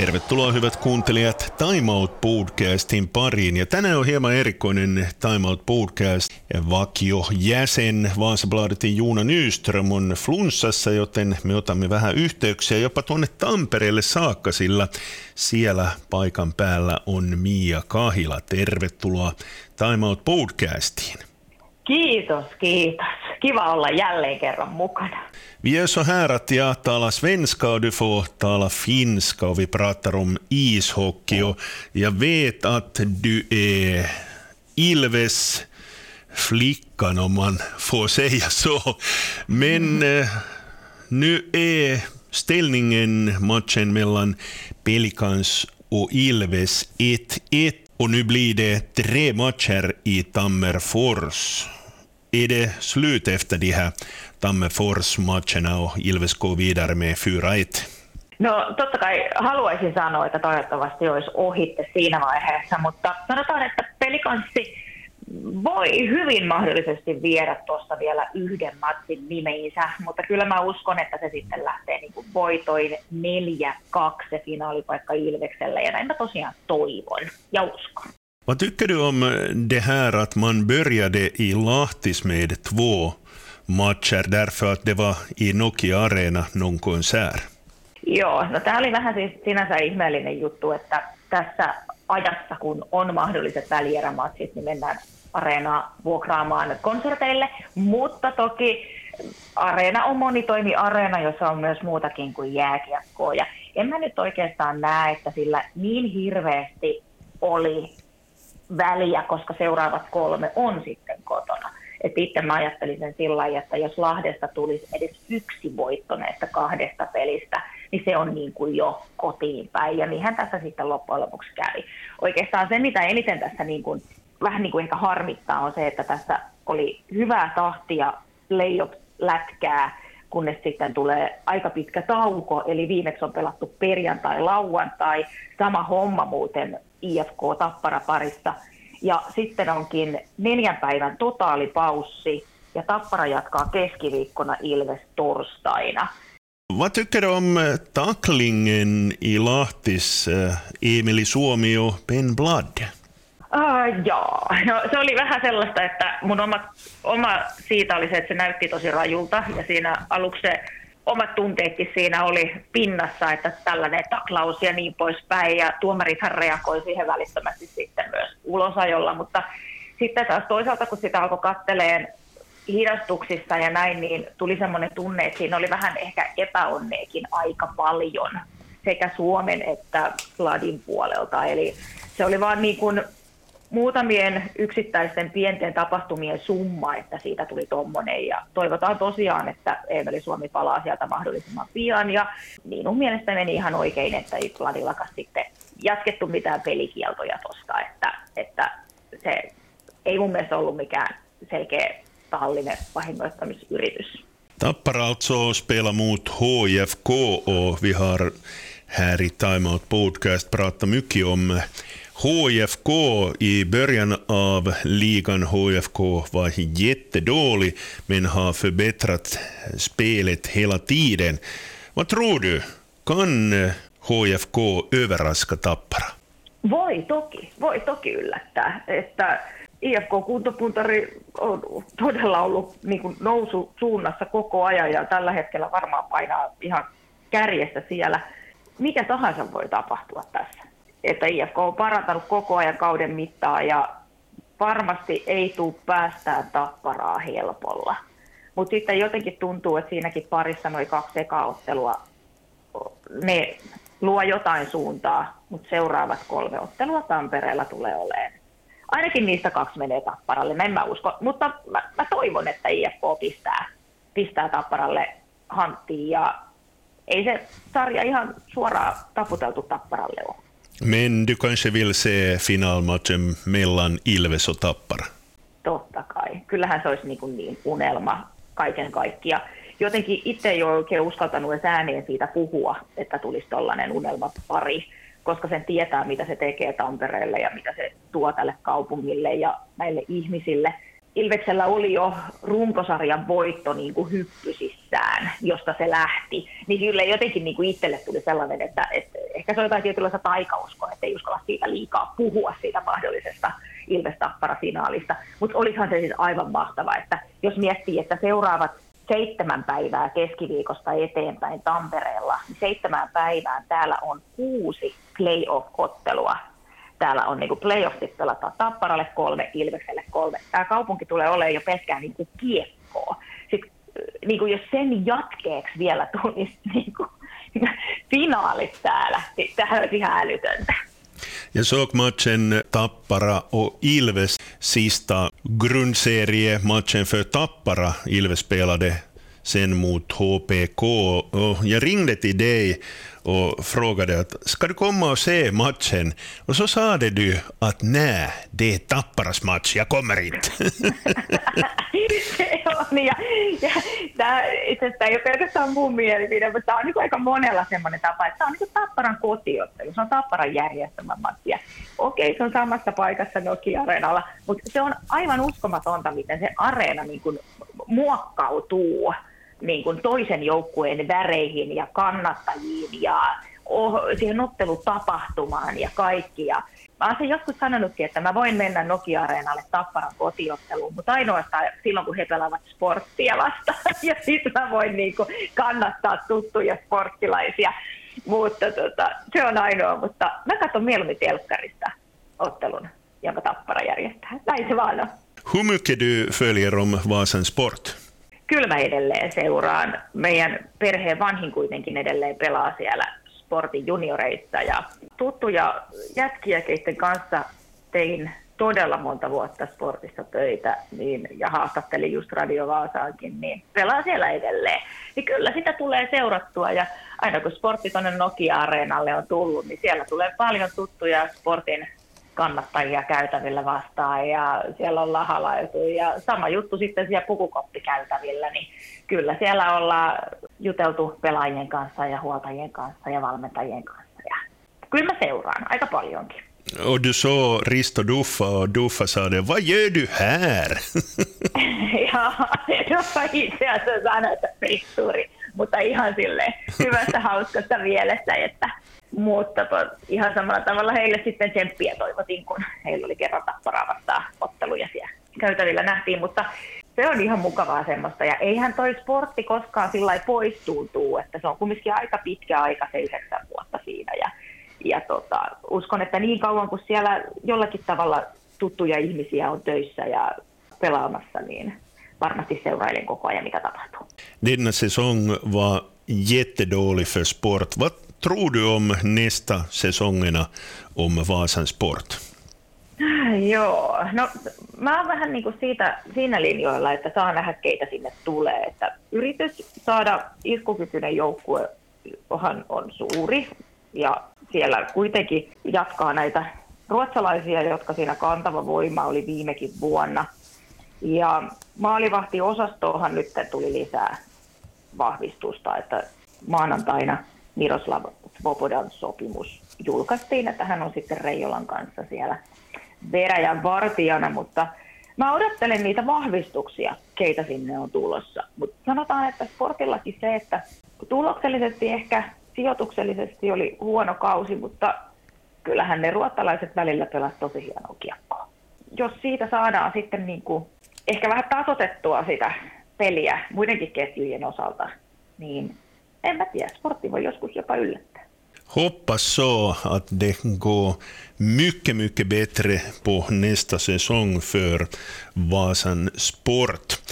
Tervetuloa hyvät kuuntelijat Time Out podcastin pariin. Ja tänään on hieman erikoinen Time Out podcast. Vakio jäsen Vaasabladetin Juuna Nyström on flunssassa, joten me otamme vähän yhteyksiä jopa tuonne Tampereelle saakka, sillä siellä paikan päällä on Mia Kahila. Tervetuloa Time Out podcastiin. Kiitos, kiitos. Kiva olla jälleen kerran mukana. Vi är så här att jag talar svenska och du får tala finska och vi pratar om ishockey. Och jag vet att du är Ilves flickan om man får säga så. Men eh, nu är ställningen matchen mellan Pelikans och Ilves 1-1 och nu blir det tre matcher i Tammerfors. Är det slut efter de här Tammerfors-matcherna och Ilves går vidare med 4-1? No totta kai haluaisin sanoa, että toivottavasti olisi ohitte siinä vaiheessa, mutta sanotaan, että pelikanssi voi hyvin mahdollisesti viedä tuossa vielä yhden matsin nimeinsä, mutta kyllä mä uskon, että se sitten lähtee niin kuin voitoin 4-2 se finaalipaikka Ilvekselle ja näin mä tosiaan toivon ja uskon. Vad tycker du om det här att man började i Lahtis med två matcher därför att det var i Nokia Arena någon konsert? Joo, no tämä oli vähän siis sinänsä ihmeellinen juttu, että tässä ajassa, kun on mahdolliset välierämatsit, niin mennään areenaa vuokraamaan konserteille, mutta toki areena on monitoimi-areena, jossa on myös muutakin kuin jääkiekkoa. Ja en mä nyt oikeastaan näe, että sillä niin hirveästi oli väliä, koska seuraavat kolme on sitten kotona. Et itse mä ajattelin sen sillä lailla, että jos Lahdesta tulisi edes yksi voitto näistä kahdesta pelistä, niin se on niin kuin jo kotiin päin. Ja niinhän tässä sitten loppujen lopuksi kävi. Oikeastaan se, mitä eniten tässä niin kuin, vähän niin kuin ehkä harmittaa, on se, että tässä oli hyvää tahtia leijot lätkää, kunnes sitten tulee aika pitkä tauko, eli viimeksi on pelattu perjantai-lauantai, sama homma muuten IFK Tappara parissa. Ja sitten onkin neljän päivän totaalipaussi ja Tappara jatkaa keskiviikkona Ilves torstaina. Vad tycker du om eh, tacklingen i Lahtis, eh, Emili Suomi och Ben Blood? Uh, joo, no, se oli vähän sellaista, että mun oma, oma siitä oli se, että se näytti tosi rajulta ja siinä aluksi se omat tunteetkin siinä oli pinnassa, että tällainen taklaus ja niin poispäin. Ja tuomarithan reagoi siihen välittömästi sitten myös ulosajolla, mutta sitten taas toisaalta, kun sitä alkoi katteleen hidastuksissa ja näin, niin tuli semmoinen tunne, että siinä oli vähän ehkä epäonneekin aika paljon sekä Suomen että Vladin puolelta. Eli se oli vaan niin kuin muutamien yksittäisten pienten tapahtumien summa, että siitä tuli tommonen. Ja toivotaan tosiaan, että Eemeli Suomi palaa sieltä mahdollisimman pian. Ja minun mielestä meni ihan oikein, että ei Vladillakaan sitten jatkettu mitään pelikieltoja tuosta, että, että se ei mun mielestä ollut mikään selkeä tahallinen vahingoittamisyritys. Tappara alltså spelar mot HIFK och vi här i Time Out Podcast pratat mycket om HFK i början av ligan, HFK var jättedålig men har förbättrat spelet hela tiden. Vad tror du? Kan HFK överraska Tappara? Voi toki, voi toki yllättää. Että IFK-kuntopuntari on todella ollut niin kuin nousu suunnassa koko ajan ja tällä hetkellä varmaan painaa ihan kärjestä siellä. Mikä tahansa voi tapahtua tässä että IFK on parantanut koko ajan kauden mittaa ja varmasti ei tule päästään tapparaa helpolla. Mutta sitten jotenkin tuntuu, että siinäkin parissa noin kaksi ekaottelua, ne luo jotain suuntaa, mutta seuraavat kolme ottelua Tampereella tulee olemaan. Ainakin niistä kaksi menee Tapparalle, en mä usko, mutta mä, mä toivon, että IFK pistää, pistää Tapparalle hanttiin ja ei se sarja ihan suoraan taputeltu Tapparalle ole. Men du kanske vill se finalmatchen mellan Ilves och Tappara? Totta kai. Kyllähän se olisi niin, kuin niin unelma kaiken kaikkiaan. Jotenkin itse ei ole oikein uskaltanut edes ääneen siitä puhua, että tulisi tällainen unelmapari, koska sen tietää, mitä se tekee Tampereelle ja mitä se tuo tälle kaupungille ja näille ihmisille. Ilveksellä oli jo runkosarjan voitto niin kuin hyppysissään, josta se lähti, niin kyllä jotenkin niin kuin itselle tuli sellainen, että, että ehkä se on jotain tietynlaista taikauskoa, että ei uskalla siitä liikaa puhua siitä mahdollisesta Ilves Tappara-finaalista. Mutta olihan se siis aivan mahtava, että jos miettii, että seuraavat seitsemän päivää keskiviikosta eteenpäin Tampereella, niin seitsemän päivään täällä on kuusi playoff-ottelua täällä on niin playoffit pelataan Tapparalle kolme, Ilvekselle kolme. Tämä kaupunki tulee olemaan jo pelkkää niin kiekkoa. Sitten niin kuin jos sen jatkeeksi vielä tulisi niin kuin, finaalit täällä, niin tämähän olisi ihan älytöntä. Jag såg matchen Tappara och Ilves sista grundseriematchen för Tappara. Ilves spelade sen mot HPK och jag ringde till dig och frågade att ska du komma och se matchen? Och så sa du att nej, det är Tapparas match, jag kommer inte. niin, ja, ja tämä, itse ei ole pelkästään mun mielipide, mutta tämä on niin aika monella semmoinen tapa, että tämä on niin Tapparan kotiottelu, se on Tapparan järjestämä matsi. Okei, se on samassa paikassa Nokia-areenalla, mutta se on aivan uskomatonta, miten se areena niin kuin muokkautuu niin kuin toisen joukkueen väreihin ja kannattajiin ja oh, siihen ottelutapahtumaan ja kaikki. Ja mä olen joskus sanonutkin, että mä voin mennä Nokia-areenalle Tapparan kotiotteluun, mutta ainoastaan silloin, kun he pelaavat sporttia vastaan. Ja sitten mä voin niin kuin kannattaa tuttuja sporttilaisia. Mutta tota, se on ainoa, mutta mä katson mieluummin telkkarista ottelun, jonka Tappara järjestää. Näin se vaan on. Hur mycket du följer om Vasan sport? Kyllä mä edelleen seuraan. Meidän perheen vanhin kuitenkin edelleen pelaa siellä sportin junioreissa ja tuttuja jätkiä, keiden kanssa tein todella monta vuotta sportissa töitä niin, ja haastattelin just Radio Vaasaankin, niin pelaa siellä edelleen. Niin kyllä sitä tulee seurattua ja aina kun sportti tuonne Nokia-areenalle on tullut, niin siellä tulee paljon tuttuja sportin kannattajia käytävillä vastaan ja siellä on lahalailtu ja sama juttu sitten siellä pukukoppikäytävillä, niin kyllä siellä ollaan juteltu pelaajien kanssa ja huoltajien kanssa ja valmentajien kanssa ja kyllä mä seuraan aika paljonkin. Och du såg Risto Duffa och Duffa sa det, vad gör du här? ja, Duffa itse asiassa sanoi, että frissuuri, mutta ihan sille hyvässä hauskassa mielessä, että mutta ihan samalla tavalla heille sitten tsemppiä toivotin, kun heillä oli kerran tapparaa vastaan otteluja siellä käytävillä nähtiin, mutta se on ihan mukavaa semmoista. Ja eihän toi sportti koskaan sillä poistuutuu, että se on kumminkin aika pitkä aika, se yhdeksän vuotta siinä. Ja, ja tota, uskon, että niin kauan kuin siellä jollakin tavalla tuttuja ihmisiä on töissä ja pelaamassa, niin varmasti seurailen koko ajan, mitä tapahtuu. Denna säsong var jättedålig för sport. Vad tror du om nästa säsongerna om Vasan Sport? Joo, no mä oon vähän niin kuin siitä, siinä linjoilla, että saa nähdä keitä sinne tulee. Että yritys saada iskukykyinen joukkue on, on suuri ja siellä kuitenkin jatkaa näitä ruotsalaisia, jotka siinä kantava voima oli viimekin vuonna. Ja maalivahtiosastoonhan nyt tuli lisää vahvistusta, että maanantaina Miroslav Svobodan sopimus julkaistiin, että hän on sitten Reijolan kanssa siellä veräjän vartijana, mutta mä odottelen niitä vahvistuksia, keitä sinne on tulossa. Mutta sanotaan, että sportillakin se, että tuloksellisesti ehkä sijoituksellisesti oli huono kausi, mutta kyllähän ne ruottalaiset välillä pelasivat tosi hienoa kiekkoa. Jos siitä saadaan sitten niin kuin ehkä vähän tasotettua sitä peliä muidenkin ketjujen osalta, niin en mä tiedä, sportti voi joskus jopa yllättää. Hoppas så att det går mycket, mycket bättre på nästa säsong för Vasan Sport.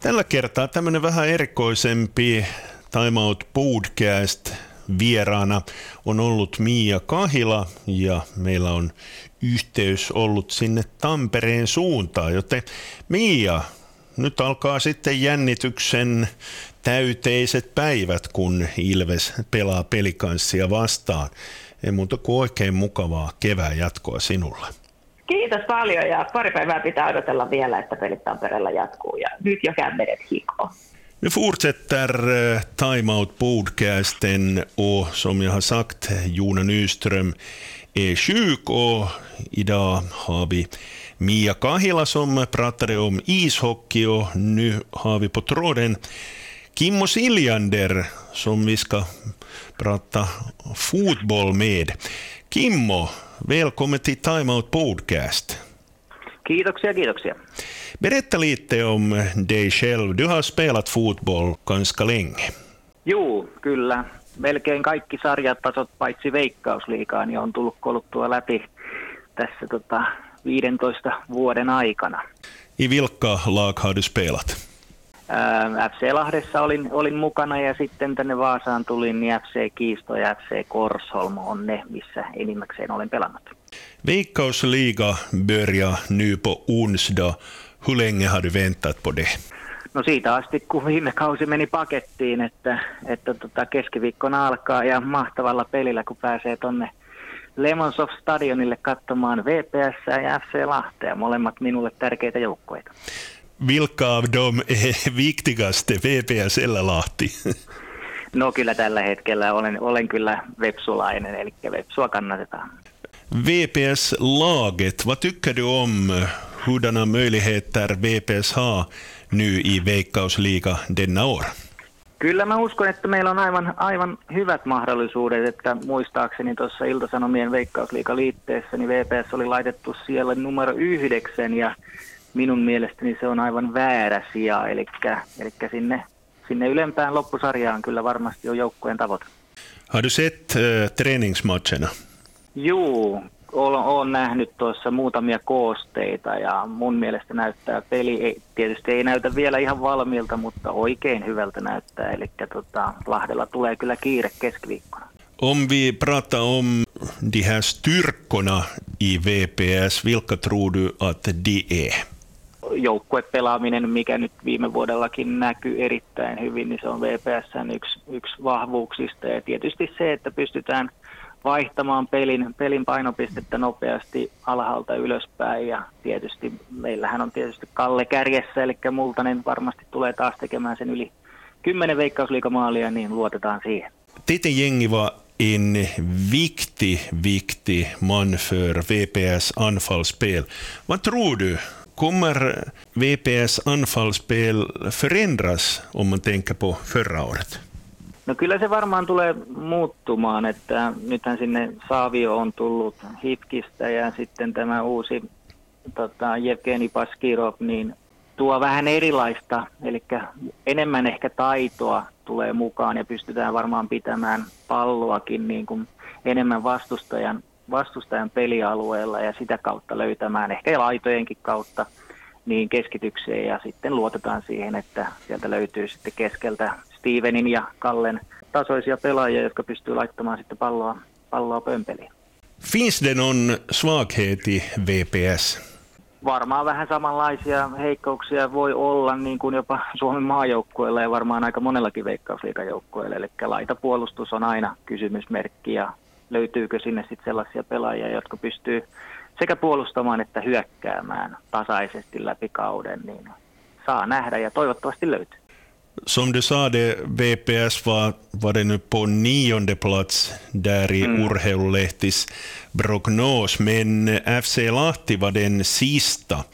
Tällä kertaa tämmöinen vähän erikoisempi Time Out Podcast vieraana on ollut Mia Kahila ja meillä on yhteys ollut sinne Tampereen suuntaan, joten Mia, nyt alkaa sitten jännityksen täyteiset päivät, kun Ilves pelaa pelikanssia vastaan. Ei muuta kuin oikein mukavaa kevään jatkoa sinulle. Kiitos paljon ja pari päivää pitää odotella vielä, että pelit Tampereella jatkuu ja nyt jo kämmenet hikoo. Nu fortsätter eh, Time Out podcasten och som jag har sagt, Jona Nyström är sjuk och idag har vi Mia Kahila som pratade om ishockey och nu har vi på tråden Kimmo Siljander som vi ska prata fotboll med. Kimmo, välkommen till Time Out Podcast. Kiitoksia, kiitoksia. Berätta lite om dig själv. Du har spelat fotboll ganska länge. Juu, kyllä. Melkein kaikki sarjatasot paitsi veikkausliikaa niin on tullut koluttua läpi tässä tota, 15 vuoden aikana. I vilka lag har du spelat? FC Lahdessa olin, olin mukana ja sitten tänne Vaasaan tulin, niin FC Kiisto ja FC Korsholm on ne, missä enimmäkseen olen pelannut. Veikkausliga börjar nu på onsdag. Hur länge har du väntat på det? No siitä asti, kun viime kausi meni pakettiin, että, että tota keskiviikkona alkaa ja mahtavalla pelillä, kun pääsee tonne Lemonsoft Stadionille katsomaan VPS ja FC Lahtea, molemmat minulle tärkeitä joukkueita. Vilka av dem är viktigaste, VPS eller Lahti? No kyllä tällä hetkellä olen, olen kyllä Vepsulainen, eli Vepsua kannatetaan. VPS-laget, vad tycker du om hurdana möjligheter VPS har nu i Veikkausliga denna år? Kyllä mä uskon, että meillä on aivan, aivan hyvät mahdollisuudet, että muistaakseni tuossa Iltasanomien Veikkausliiga-liitteessä niin VPS oli laitettu siellä numero yhdeksän ja minun mielestäni se on aivan väärä sija, eli, eli sinne, sinne ylempään loppusarjaan kyllä varmasti on joukkueen tavoite. Har du sett äh, träningsmatcherna? Juu, olen, olen nähnyt tuossa muutamia koosteita ja mun mielestä näyttää peli, ei, tietysti ei näytä vielä ihan valmiilta, mutta oikein hyvältä näyttää. Eli tota, Lahdella tulee kyllä kiire keskiviikkona. Om vi pratar om de här styrkorna i VPS, vilka tror du att de är? Joukkuepelaaminen, mikä nyt viime vuodellakin näkyy erittäin hyvin, niin se on VPSn yksi, yksi vahvuuksista. Ja tietysti se, että pystytään vaihtamaan pelin, pelin painopistettä nopeasti alhaalta ylöspäin ja tietysti meillähän on tietysti Kalle kärjessä, eli Multanen varmasti tulee taas tekemään sen yli kymmenen veikkausliikamaalia, niin luotetaan siihen. Tite Jengi var en viktig, viktig man för VPS anfallsspel. Vad tror du? Kommer VPS anfallsspel förändras om man tänker på förra året? No kyllä se varmaan tulee muuttumaan, että nythän sinne Saavio on tullut Hitkistä ja sitten tämä uusi tota, Jevgeni Paskirov, niin tuo vähän erilaista, eli enemmän ehkä taitoa tulee mukaan ja pystytään varmaan pitämään palloakin niin kuin enemmän vastustajan, vastustajan pelialueella ja sitä kautta löytämään ehkä laitojenkin kautta niin keskitykseen ja sitten luotetaan siihen, että sieltä löytyy sitten keskeltä Stevenin ja Kallen tasoisia pelaajia, jotka pystyy laittamaan sitten palloa, palloa pömpeliin. Finns det någon svaghet i VPS? Varmaan vähän samanlaisia heikkouksia voi olla niin kuin jopa Suomen maajoukkueella ja varmaan aika monellakin veikkausliikajoukkueella. Eli laitapuolustus on aina kysymysmerkki ja löytyykö sinne sitten sellaisia pelaajia, jotka pystyy sekä puolustamaan että hyökkäämään tasaisesti läpi kauden, niin saa nähdä ja toivottavasti löytyy. Som du sa, det, VPS var, var det nu på nionde plats där i mm. Urheilulehtis prognos, men FC Lahti var den sista.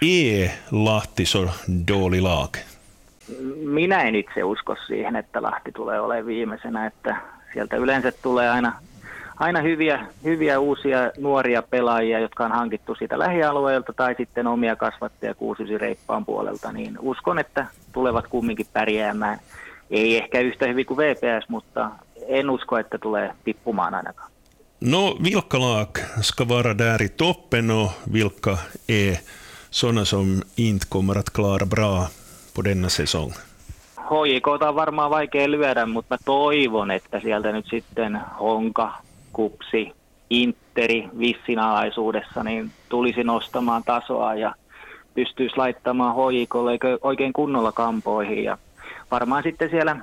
Är Lahti så dålig lag? Minä en itse usko siihen, että Lahti tulee olemaan viimeisenä, että sieltä yleensä tulee aina aina hyviä, hyviä uusia nuoria pelaajia, jotka on hankittu siitä lähialueelta tai sitten omia kasvattajia kuusisi reippaan puolelta, niin uskon, että tulevat kumminkin pärjäämään. Ei ehkä yhtä hyvin kuin VPS, mutta en usko, että tulee tippumaan ainakaan. No, vilka lag ska vara där i toppen och vilka är sådana som inte kommer att klara bra på denna säsong? HJK on varmaan vaikea lyödä, mutta mä toivon, että sieltä nyt sitten Honka, Kupsi, Interi Vissin alaisuudessa, niin tulisi nostamaan tasoa ja pystyisi laittamaan HJKlle oikein kunnolla kampoihin. Ja varmaan sitten siellä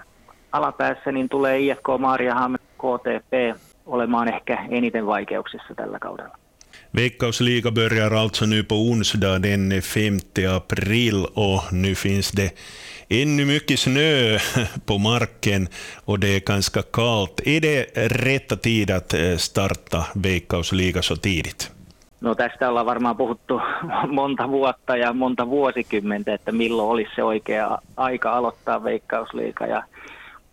alapäässä niin tulee IFK Maariaham KTP olemaan ehkä eniten vaikeuksissa tällä kaudella. Veikkausliga börjar alltså nu på onsdag den 5 april och nu finns det ännu mycket snö på marken och det är ganska kallt. Är det rätta tid att eh, starta Veikkausliga så tidigt? No tästä ollaan varmaan puhuttu monta vuotta ja monta vuosikymmentä, että milloin olisi se oikea aika aloittaa Veikkausliiga. Ja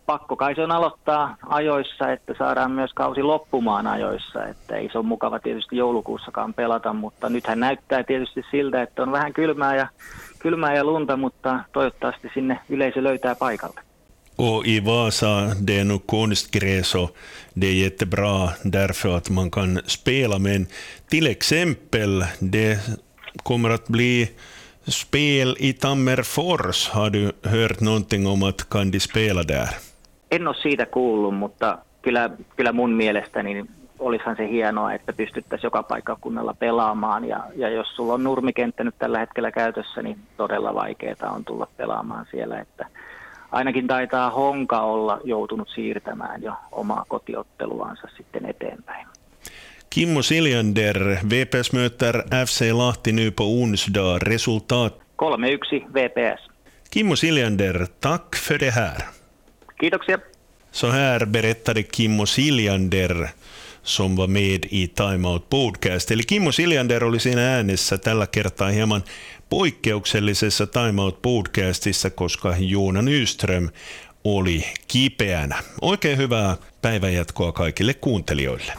pakko kai se on aloittaa ajoissa, että saadaan myös kausi loppumaan ajoissa. Että ei se ole mukava tietysti joulukuussakaan pelata, mutta nythän näyttää tietysti siltä, että on vähän kylmää ja, kylmää ja lunta, mutta toivottavasti sinne yleisö löytää paikalle. Och i Vasa, det är nog konstgräs och det är jättebra därför att man kan spela, men till exempel, det kommer att bli spel i Tammerfors. Har du hört någonting om att kan de spela där? En ole siitä kuullut, mutta kyllä, kyllä mun mielestäni olisihan se hienoa, että pystyttäisiin joka paikkakunnalla pelaamaan. Ja, ja jos sulla on nurmikenttä nyt tällä hetkellä käytössä, niin todella vaikeaa on tulla pelaamaan siellä. Että ainakin taitaa Honka olla joutunut siirtämään jo omaa kotiotteluansa sitten eteenpäin. Kimmo Siljander, VPS möter FC Lahti nu på onsdag. Resultat? 3-1 VPS. Kimmo Siljander, tack för det här. Kiitoksia. Så här berättade Kimmo Siljander som var med i Time Out Podcast. Eli Kimmo Siljander oli siinä äänessä tällä kertaa hieman poikkeuksellisessa Time Out Podcastissa, koska Joona Nyström oli kipeänä. Oikein hyvää päivänjatkoa kaikille kuuntelijoille.